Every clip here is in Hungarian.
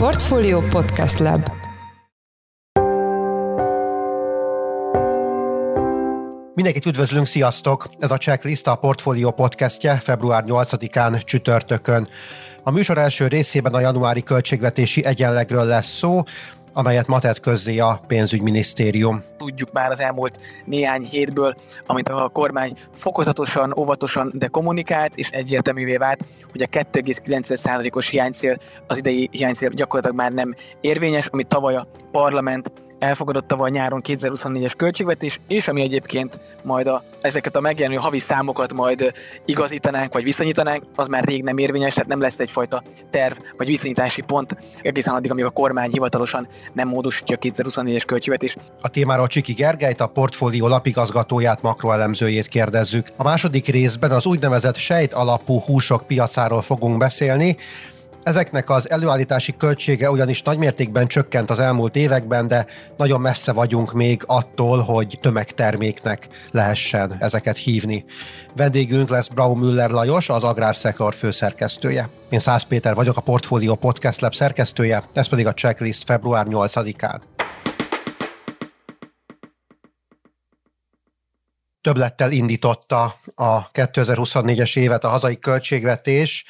Portfolio Podcast Lab Mindenkit üdvözlünk, sziasztok! Ez a Checklist a Portfolio podcastje február 8-án csütörtökön. A műsor első részében a januári költségvetési egyenlegről lesz szó, amelyet ma tett közzé a pénzügyminisztérium. Tudjuk már az elmúlt néhány hétből, amit a kormány fokozatosan, óvatosan, de kommunikált, és egyértelművé vált, hogy a 2,9%-os hiánycél, az idei hiánycél gyakorlatilag már nem érvényes, amit tavaly a parlament elfogadott tavaly nyáron 2024-es költségvetés, és ami egyébként majd a, ezeket a megjelenő havi számokat majd igazítanánk, vagy viszonyítanánk, az már rég nem érvényes, tehát nem lesz egyfajta terv, vagy viszonyítási pont egészen addig, amíg a kormány hivatalosan nem módosítja a 2024-es költségvetés. A témáról Csiki Gergelyt, a portfólió lapigazgatóját, makroelemzőjét kérdezzük. A második részben az úgynevezett sejt alapú húsok piacáról fogunk beszélni, Ezeknek az előállítási költsége ugyanis nagymértékben csökkent az elmúlt években, de nagyon messze vagyunk még attól, hogy tömegterméknek lehessen ezeket hívni. Vendégünk lesz Brau Müller Lajos, az Agrárszektor főszerkesztője. Én Szász Péter vagyok, a Portfolio Podcast Lab szerkesztője, ez pedig a checklist február 8-án. Többlettel indította a 2024-es évet a hazai költségvetés,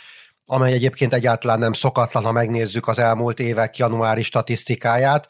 amely egyébként egyáltalán nem szokatlan, ha megnézzük az elmúlt évek januári statisztikáját.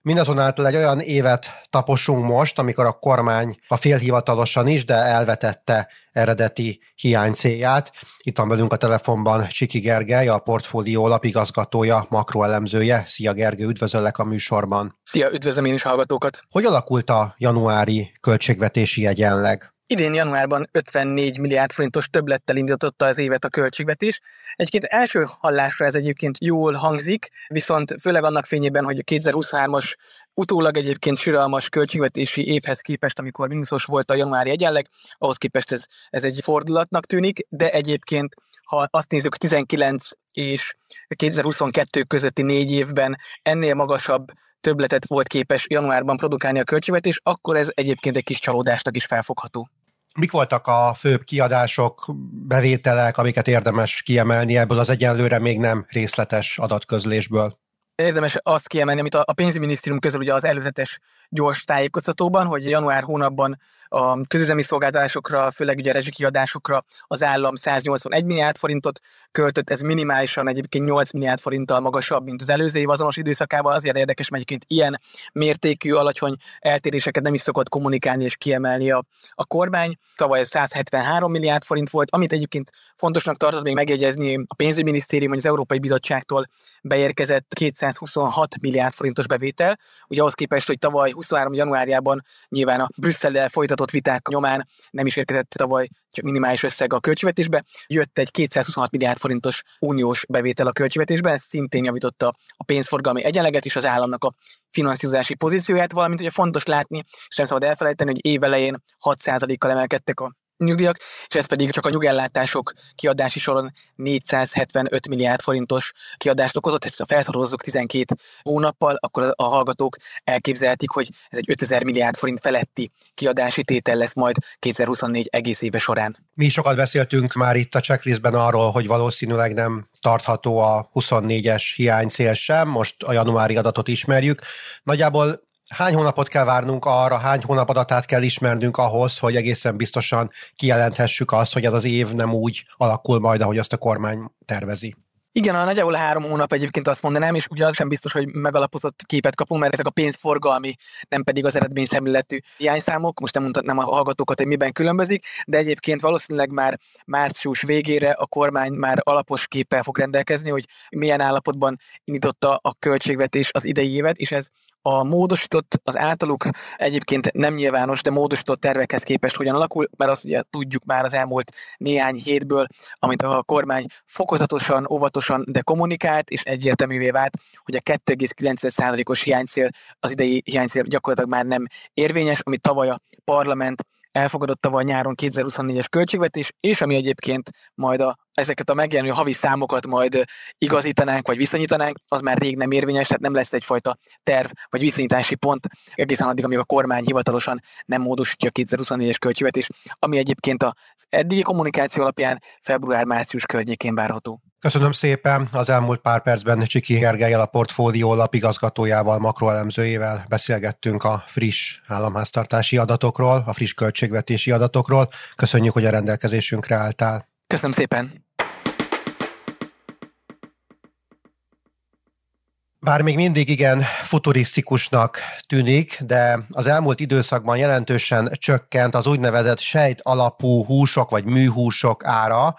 Mindazonáltal egy olyan évet taposunk most, amikor a kormány a félhivatalosan is, de elvetette eredeti hiány célját. Itt van velünk a telefonban Csiki Gergely, a portfólió lapigazgatója, makroelemzője. Szia Gergő, üdvözöllek a műsorban. Szia, üdvözlöm én is hallgatókat. Hogy alakult a januári költségvetési egyenleg? Idén januárban 54 milliárd forintos többlettel indította az évet a költségvetés. Egyébként első hallásra ez egyébként jól hangzik, viszont főleg annak fényében, hogy a 2023-as utólag egyébként siralmas költségvetési évhez képest, amikor mínuszos volt a januári egyenleg, ahhoz képest ez, ez egy fordulatnak tűnik, de egyébként, ha azt nézzük 19 és 2022 közötti négy évben ennél magasabb többletet volt képes januárban produkálni a költségvetés, akkor ez egyébként egy kis csalódásnak is felfogható. Mik voltak a főbb kiadások, bevételek, amiket érdemes kiemelni ebből az egyenlőre még nem részletes adatközlésből? Érdemes azt kiemelni, amit a pénzügyminisztérium közül ugye az előzetes gyors tájékoztatóban, hogy január hónapban a közüzemi szolgáltatásokra, főleg ugye rezsikiadásokra az állam 181 milliárd forintot költött, ez minimálisan egyébként 8 milliárd forinttal magasabb, mint az előző év azonos időszakában. Azért érdekes, mert egyébként ilyen mértékű, alacsony eltéréseket nem is szokott kommunikálni és kiemelni a, a kormány. Tavaly ez 173 milliárd forint volt, amit egyébként fontosnak tartott még megjegyezni a pénzügyminisztérium, hogy az Európai Bizottságtól beérkezett 226 milliárd forintos bevétel. Ugye ahhoz képest, hogy tavaly 23. januárjában nyilván a Brüsszellel folytatott viták nyomán nem is érkezett tavaly csak minimális összeg a költségvetésbe. Jött egy 226 milliárd forintos uniós bevétel a költségvetésben, ez szintén javította a pénzforgalmi egyenleget is az államnak a finanszírozási pozícióját, valamint ugye fontos látni, és nem szabad elfelejteni, hogy évelején 6%-kal emelkedtek a nyugdíjak, és ez pedig csak a nyugellátások kiadási soron 475 milliárd forintos kiadást okozott, ezt ha felszorozzuk 12 hónappal, akkor a hallgatók elképzelhetik, hogy ez egy 5000 milliárd forint feletti kiadási tétel lesz majd 2024 egész éve során. Mi sokat beszéltünk már itt a checklistben arról, hogy valószínűleg nem tartható a 24-es hiány cél sem, most a januári adatot ismerjük. Nagyjából hány hónapot kell várnunk arra, hány hónap adatát kell ismernünk ahhoz, hogy egészen biztosan kijelenthessük azt, hogy ez az év nem úgy alakul majd, ahogy azt a kormány tervezi? Igen, a nagyjából három hónap egyébként azt mondanám, és ugye az sem biztos, hogy megalapozott képet kapunk, mert ezek a pénzforgalmi, nem pedig az eredményszemléletű hiányszámok. Most nem mondhatnám a hallgatókat, hogy miben különbözik, de egyébként valószínűleg már március végére a kormány már alapos képpel fog rendelkezni, hogy milyen állapotban indította a költségvetés az idei évet, és ez a módosított, az általuk egyébként nem nyilvános, de módosított tervekhez képest hogyan alakul, mert azt ugye tudjuk már az elmúlt néhány hétből, amit a kormány fokozatosan, óvatosan, de kommunikált, és egyértelművé vált, hogy a 2,9%-os hiánycél, az idei hiánycél gyakorlatilag már nem érvényes, amit tavaly a parlament elfogadott tavaly nyáron 2024-es költségvetés, és ami egyébként majd a, ezeket a megjelenő havi számokat majd igazítanánk, vagy viszonyítanánk, az már rég nem érvényes, tehát nem lesz egyfajta terv, vagy viszonyítási pont egészen addig, amíg a kormány hivatalosan nem módosítja a 2024-es költségvetés, ami egyébként az eddigi kommunikáció alapján február-március környékén várható. Köszönöm szépen. Az elmúlt pár percben Csiki Gergelyel, a portfólió lapigazgatójával, makroelemzőjével beszélgettünk a friss államháztartási adatokról, a friss költségvetési adatokról. Köszönjük, hogy a rendelkezésünkre álltál. Köszönöm szépen. Bár még mindig igen futurisztikusnak tűnik, de az elmúlt időszakban jelentősen csökkent az úgynevezett sejt alapú húsok vagy műhúsok ára,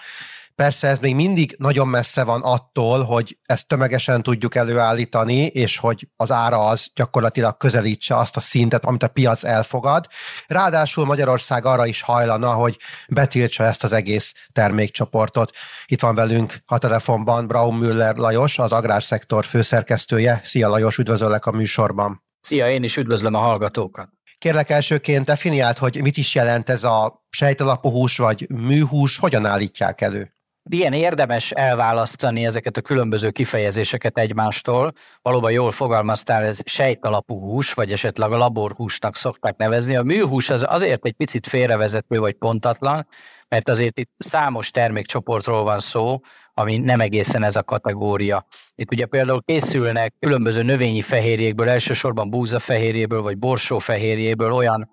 Persze ez még mindig nagyon messze van attól, hogy ezt tömegesen tudjuk előállítani, és hogy az ára az gyakorlatilag közelítse azt a szintet, amit a piac elfogad. Ráadásul Magyarország arra is hajlana, hogy betiltsa ezt az egész termékcsoportot. Itt van velünk a telefonban Braun Müller Lajos, az agrárszektor főszerkesztője. Szia Lajos, üdvözöllek a műsorban. Szia, én is üdvözlöm a hallgatókat. Kérlek elsőként definiált, hogy mit is jelent ez a sejtalapú hús vagy műhús, hogyan állítják elő? Ilyen érdemes elválasztani ezeket a különböző kifejezéseket egymástól. Valóban jól fogalmaztál, ez sejtalapú hús, vagy esetleg a laborhúsnak szokták nevezni. A műhús az azért egy picit félrevezető vagy pontatlan, mert azért itt számos termékcsoportról van szó, ami nem egészen ez a kategória. Itt ugye például készülnek különböző növényi fehérjékből, elsősorban búzafehérjéből vagy borsófehérjéből olyan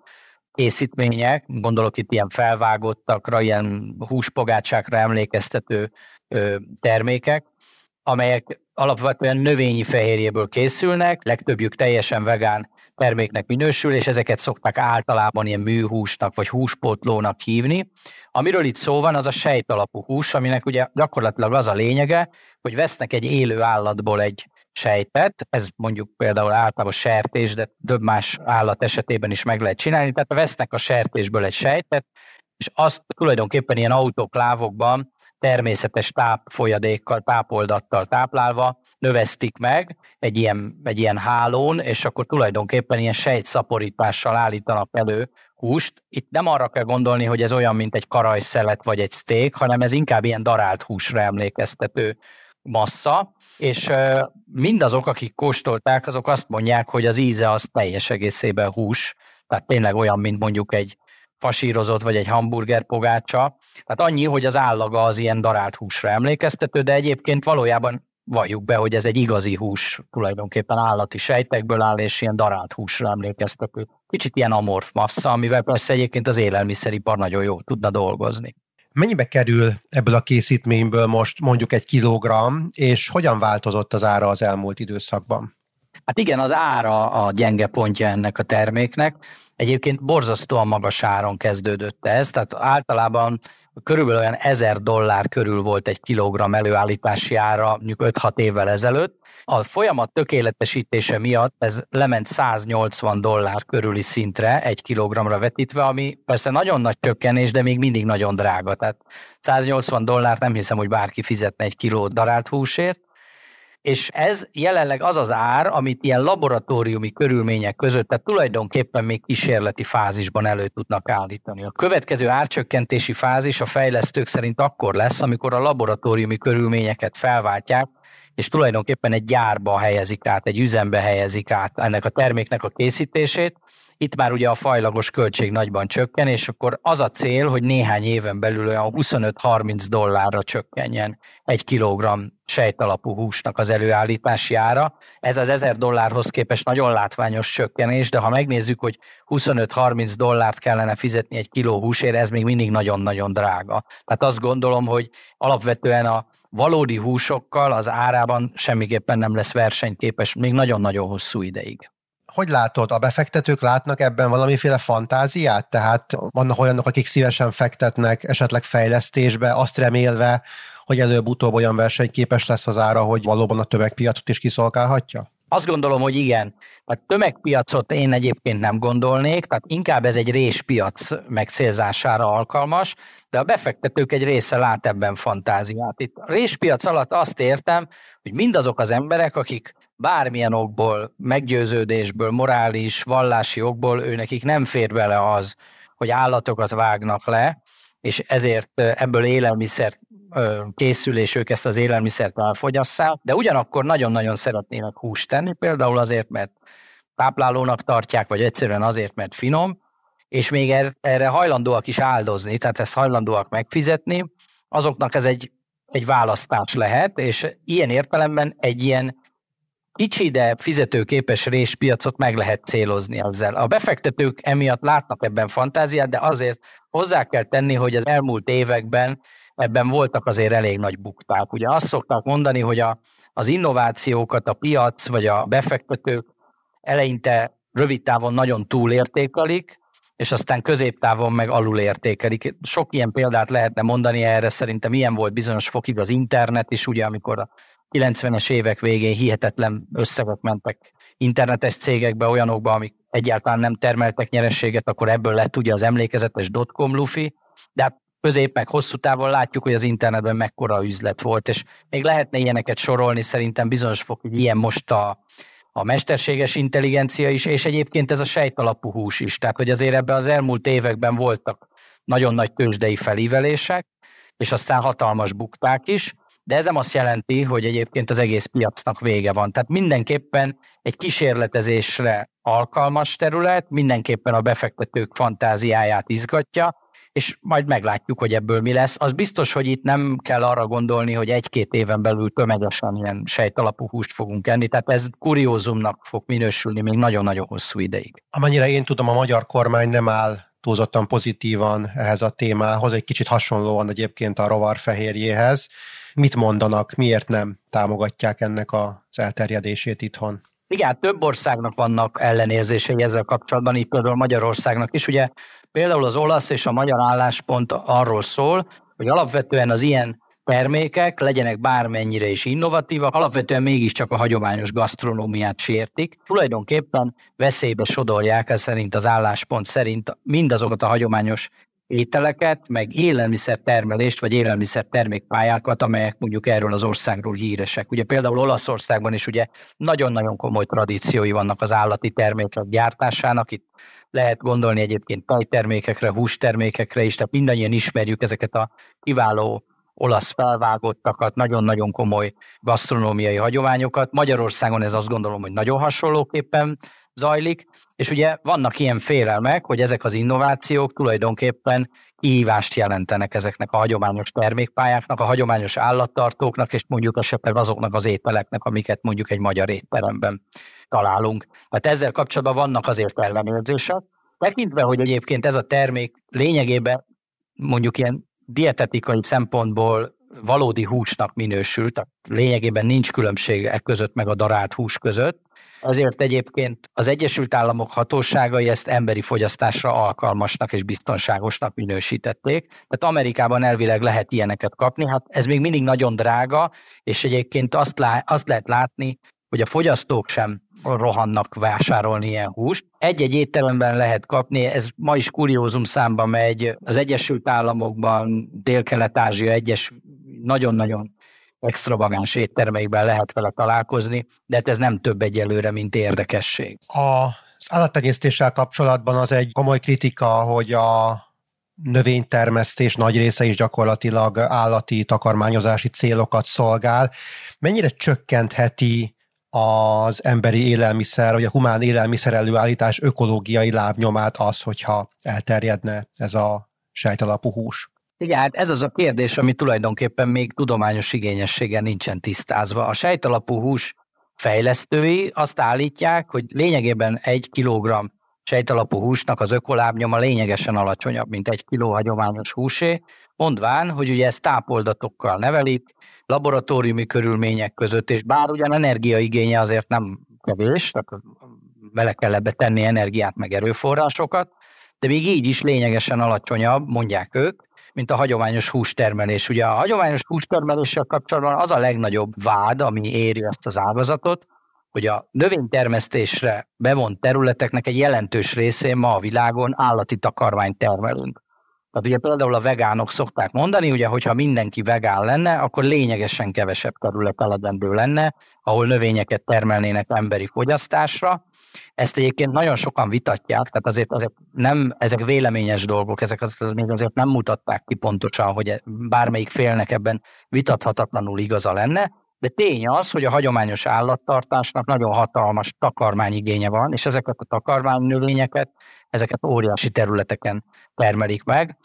készítmények, gondolok itt ilyen felvágottakra, ilyen húspogácsákra emlékeztető termékek, amelyek alapvetően növényi fehérjéből készülnek, legtöbbjük teljesen vegán terméknek minősül, és ezeket szokták általában ilyen műhúsnak vagy húspótlónak hívni. Amiről itt szó van, az a sejtalapú hús, aminek ugye gyakorlatilag az a lényege, hogy vesznek egy élő állatból egy sejtet, ez mondjuk például általában sertés, de több más állat esetében is meg lehet csinálni, tehát vesznek a sertésből egy sejtet, és azt tulajdonképpen ilyen autoklávokban természetes tápfolyadékkal, tápoldattal táplálva növesztik meg egy ilyen, egy ilyen hálón, és akkor tulajdonképpen ilyen sejtszaporítással állítanak elő húst. Itt nem arra kell gondolni, hogy ez olyan, mint egy karajszelet vagy egy steak, hanem ez inkább ilyen darált húsra emlékeztető massza, és mindazok, akik kóstolták, azok azt mondják, hogy az íze az teljes egészében hús, tehát tényleg olyan, mint mondjuk egy fasírozott vagy egy hamburger pogácsa. Tehát annyi, hogy az állaga az ilyen darált húsra emlékeztető, de egyébként valójában valljuk be, hogy ez egy igazi hús, tulajdonképpen állati sejtekből áll, és ilyen darált húsra emlékeztető. Kicsit ilyen amorf massza, amivel persze egyébként az élelmiszeripar nagyon jól tudna dolgozni. Mennyibe kerül ebből a készítményből most mondjuk egy kilogramm, és hogyan változott az ára az elmúlt időszakban? Hát igen, az ára a gyenge pontja ennek a terméknek. Egyébként borzasztóan magas áron kezdődött ez, tehát általában körülbelül olyan 1000 dollár körül volt egy kilogramm előállítási ára mondjuk 5-6 évvel ezelőtt. A folyamat tökéletesítése miatt ez lement 180 dollár körüli szintre egy kilogramra vetítve, ami persze nagyon nagy csökkenés, de még mindig nagyon drága. Tehát 180 dollárt nem hiszem, hogy bárki fizetne egy kiló darált húsért, és ez jelenleg az az ár, amit ilyen laboratóriumi körülmények között, tehát tulajdonképpen még kísérleti fázisban elő tudnak állítani. A következő árcsökkentési fázis a fejlesztők szerint akkor lesz, amikor a laboratóriumi körülményeket felváltják, és tulajdonképpen egy gyárba helyezik át, egy üzembe helyezik át ennek a terméknek a készítését, itt már ugye a fajlagos költség nagyban csökken, és akkor az a cél, hogy néhány éven belül olyan 25-30 dollárra csökkenjen egy kilogramm sejtalapú húsnak az előállítási ára. Ez az 1000 dollárhoz képest nagyon látványos csökkenés, de ha megnézzük, hogy 25-30 dollárt kellene fizetni egy kiló húsért, ez még mindig nagyon-nagyon drága. Tehát azt gondolom, hogy alapvetően a valódi húsokkal az árában semmiképpen nem lesz versenyképes még nagyon-nagyon hosszú ideig hogy látod, a befektetők látnak ebben valamiféle fantáziát? Tehát vannak olyanok, akik szívesen fektetnek esetleg fejlesztésbe, azt remélve, hogy előbb-utóbb olyan versenyképes lesz az ára, hogy valóban a tömegpiacot is kiszolgálhatja? Azt gondolom, hogy igen. A tömegpiacot én egyébként nem gondolnék, tehát inkább ez egy réspiac megcélzására alkalmas, de a befektetők egy része lát ebben fantáziát. Itt a réspiac alatt azt értem, hogy mindazok az emberek, akik bármilyen okból, meggyőződésből, morális, vallási okból ő nekik nem fér bele az, hogy állatokat vágnak le, és ezért ebből élelmiszer készül, és ők ezt az élelmiszert elfogyasszák, de ugyanakkor nagyon-nagyon szeretnének húst tenni, például azért, mert táplálónak tartják, vagy egyszerűen azért, mert finom, és még er-, erre hajlandóak is áldozni, tehát ezt hajlandóak megfizetni, azoknak ez egy egy választás lehet, és ilyen értelemben egy ilyen kicsi, de fizetőképes réspiacot meg lehet célozni ezzel. A befektetők emiatt látnak ebben fantáziát, de azért hozzá kell tenni, hogy az elmúlt években ebben voltak azért elég nagy bukták. Ugye azt szokták mondani, hogy a, az innovációkat a piac vagy a befektetők eleinte rövid távon nagyon túlértékelik, és aztán középtávon meg alulértékelik. Sok ilyen példát lehetne mondani erre, szerintem ilyen volt bizonyos fokig az internet is, ugye amikor a 90-es évek végén hihetetlen összegek mentek internetes cégekbe, olyanokba, amik egyáltalán nem termeltek nyerességet, akkor ebből lett ugye az emlékezetes dotcom lufi, de hát közép meg hosszú távon látjuk, hogy az internetben mekkora üzlet volt, és még lehetne ilyeneket sorolni, szerintem bizonyos fokig ilyen most a, a mesterséges intelligencia is, és egyébként ez a sejtalapú hús is. Tehát, hogy azért ebben az elmúlt években voltak nagyon nagy tőzsdei felívelések, és aztán hatalmas bukták is, de ez nem azt jelenti, hogy egyébként az egész piacnak vége van. Tehát mindenképpen egy kísérletezésre alkalmas terület, mindenképpen a befektetők fantáziáját izgatja, és majd meglátjuk, hogy ebből mi lesz. Az biztos, hogy itt nem kell arra gondolni, hogy egy-két éven belül tömegesen ilyen sejtalapú húst fogunk enni, tehát ez kuriózumnak fog minősülni még nagyon-nagyon hosszú ideig. Amennyire én tudom, a magyar kormány nem áll túlzottan pozitívan ehhez a témához, egy kicsit hasonlóan egyébként a rovarfehérjéhez. Mit mondanak, miért nem támogatják ennek az elterjedését itthon? Igen, hát több országnak vannak ellenérzései ezzel kapcsolatban, így például Magyarországnak is. Ugye például az olasz és a magyar álláspont arról szól, hogy alapvetően az ilyen termékek legyenek bármennyire is innovatívak, alapvetően mégiscsak a hagyományos gasztronómiát sértik. Tulajdonképpen veszélybe sodorják, ez szerint az álláspont szerint mindazokat a hagyományos ételeket, meg élelmiszer termelést, vagy élelmiszer termékpályákat, amelyek mondjuk erről az országról híresek. Ugye például Olaszországban is ugye nagyon-nagyon komoly tradíciói vannak az állati termékek gyártásának. Itt lehet gondolni egyébként tejtermékekre, hústermékekre is, tehát mindannyian ismerjük ezeket a kiváló olasz felvágottakat, nagyon-nagyon komoly gasztronómiai hagyományokat. Magyarországon ez azt gondolom, hogy nagyon hasonlóképpen zajlik, és ugye vannak ilyen félelmek, hogy ezek az innovációk tulajdonképpen kihívást jelentenek ezeknek a hagyományos termékpályáknak, a hagyományos állattartóknak, és mondjuk esetleg azoknak az ételeknek, amiket mondjuk egy magyar étteremben találunk. Tehát ezzel kapcsolatban vannak azért ellenérzések. Tekintve, hogy egyébként ez a termék lényegében mondjuk ilyen dietetikai szempontból valódi húsnak minősül, tehát lényegében nincs különbség e között meg a darált hús között. Ezért egyébként az Egyesült Államok hatóságai ezt emberi fogyasztásra alkalmasnak és biztonságosnak minősítették. Tehát Amerikában elvileg lehet ilyeneket kapni, hát ez még mindig nagyon drága, és egyébként azt, lá- azt lehet látni, hogy a fogyasztók sem rohannak vásárolni ilyen húst. Egy-egy étteremben lehet kapni, ez ma is kuriózum számba megy, az Egyesült Államokban, Dél-Kelet-Ázsia egyes nagyon-nagyon extravagáns éttermeikben lehet vele találkozni, de hát ez nem több egyelőre, mint érdekesség. A az állattenyésztéssel kapcsolatban az egy komoly kritika, hogy a növénytermesztés nagy része is gyakorlatilag állati takarmányozási célokat szolgál. Mennyire csökkentheti az emberi élelmiszer, vagy a humán élelmiszer előállítás ökológiai lábnyomát az, hogyha elterjedne ez a sejtalapú hús? Igen, hát ez az a kérdés, ami tulajdonképpen még tudományos igényessége nincsen tisztázva. A sejtalapú hús fejlesztői azt állítják, hogy lényegében egy kilogramm sejtalapú húsnak az ökolábnyoma lényegesen alacsonyabb, mint egy kiló hagyományos húsé, mondván, hogy ugye ezt tápoldatokkal nevelik, laboratóriumi körülmények között, és bár ugyan energiaigénye azért nem kevés, bele kell ebbe tenni energiát meg erőforrásokat, de még így is lényegesen alacsonyabb, mondják ők, mint a hagyományos hústermelés. Ugye a hagyományos hústermeléssel kapcsolatban az a legnagyobb vád, ami éri ezt az ágazatot, hogy a növénytermesztésre bevont területeknek egy jelentős részén ma a világon állati takarmányt termelünk. Tehát ugye például a vegánok szokták mondani, ugye, hogyha mindenki vegán lenne, akkor lényegesen kevesebb terület eledendő lenne, ahol növényeket termelnének emberi fogyasztásra, ezt egyébként nagyon sokan vitatják, tehát azért, azért nem, ezek véleményes dolgok, ezek azért, még azért nem mutatták ki pontosan, hogy bármelyik félnek ebben vitathatatlanul igaza lenne, de tény az, hogy a hagyományos állattartásnak nagyon hatalmas takarmányigénye van, és ezeket a takarmánynövényeket, ezeket óriási területeken termelik meg.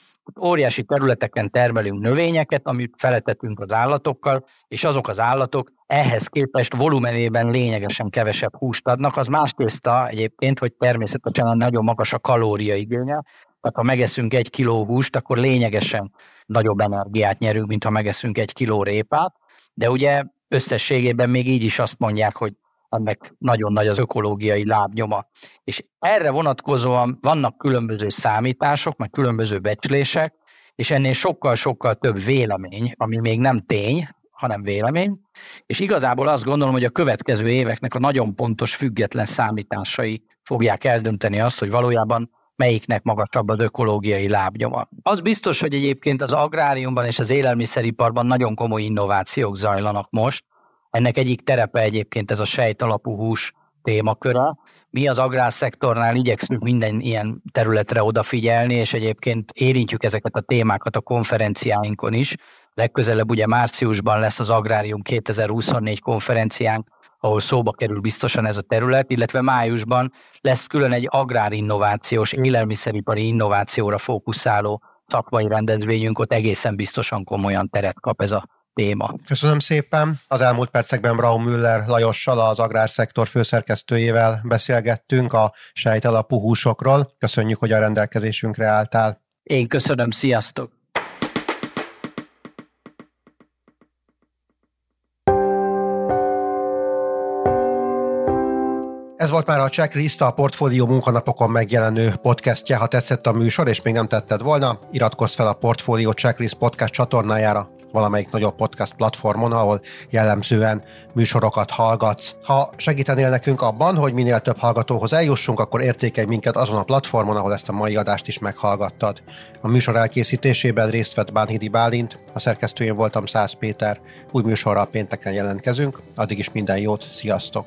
Óriási területeken termelünk növényeket, amit feletetünk az állatokkal, és azok az állatok ehhez képest volumenében lényegesen kevesebb húst adnak. Az más tészta egyébként, hogy természetesen nagyon magas a kalóriaigénye, tehát ha megeszünk egy kiló húst, akkor lényegesen nagyobb energiát nyerünk, mint ha megeszünk egy kiló répát, de ugye összességében még így is azt mondják, hogy ennek nagyon nagy az ökológiai lábnyoma. És erre vonatkozóan vannak különböző számítások, meg különböző becslések, és ennél sokkal-sokkal több vélemény, ami még nem tény, hanem vélemény, és igazából azt gondolom, hogy a következő éveknek a nagyon pontos, független számításai fogják eldönteni azt, hogy valójában melyiknek magasabb az ökológiai lábnyoma. Az biztos, hogy egyébként az agráriumban és az élelmiszeriparban nagyon komoly innovációk zajlanak most. Ennek egyik terepe egyébként ez a sejtalapú hús témaköre. Mi az agrárszektornál igyekszünk minden ilyen területre odafigyelni, és egyébként érintjük ezeket a témákat a konferenciáinkon is. Legközelebb ugye márciusban lesz az Agrárium 2024 konferenciánk, ahol szóba kerül biztosan ez a terület, illetve májusban lesz külön egy agrárinnovációs, élelmiszeripari innovációra fókuszáló szakmai rendezvényünk, ott egészen biztosan komolyan teret kap ez a téma. Köszönöm szépen. Az elmúlt percekben Braun Müller Lajossal, az agrárszektor főszerkesztőjével beszélgettünk a sejtalapú húsokról. Köszönjük, hogy a rendelkezésünkre álltál. Én köszönöm, sziasztok! Ez volt már a checklist, a Portfólió munkanapokon megjelenő podcastje. Ha tetszett a műsor, és még nem tetted volna, iratkozz fel a Portfólió Checklist podcast csatornájára, valamelyik nagyobb podcast platformon, ahol jellemzően műsorokat hallgatsz. Ha segítenél nekünk abban, hogy minél több hallgatóhoz eljussunk, akkor értékelj minket azon a platformon, ahol ezt a mai adást is meghallgattad. A műsor elkészítésében részt vett Bánhidi Bálint, a szerkesztőjén voltam Szász Péter. Új műsorral pénteken jelentkezünk, addig is minden jót, sziasztok!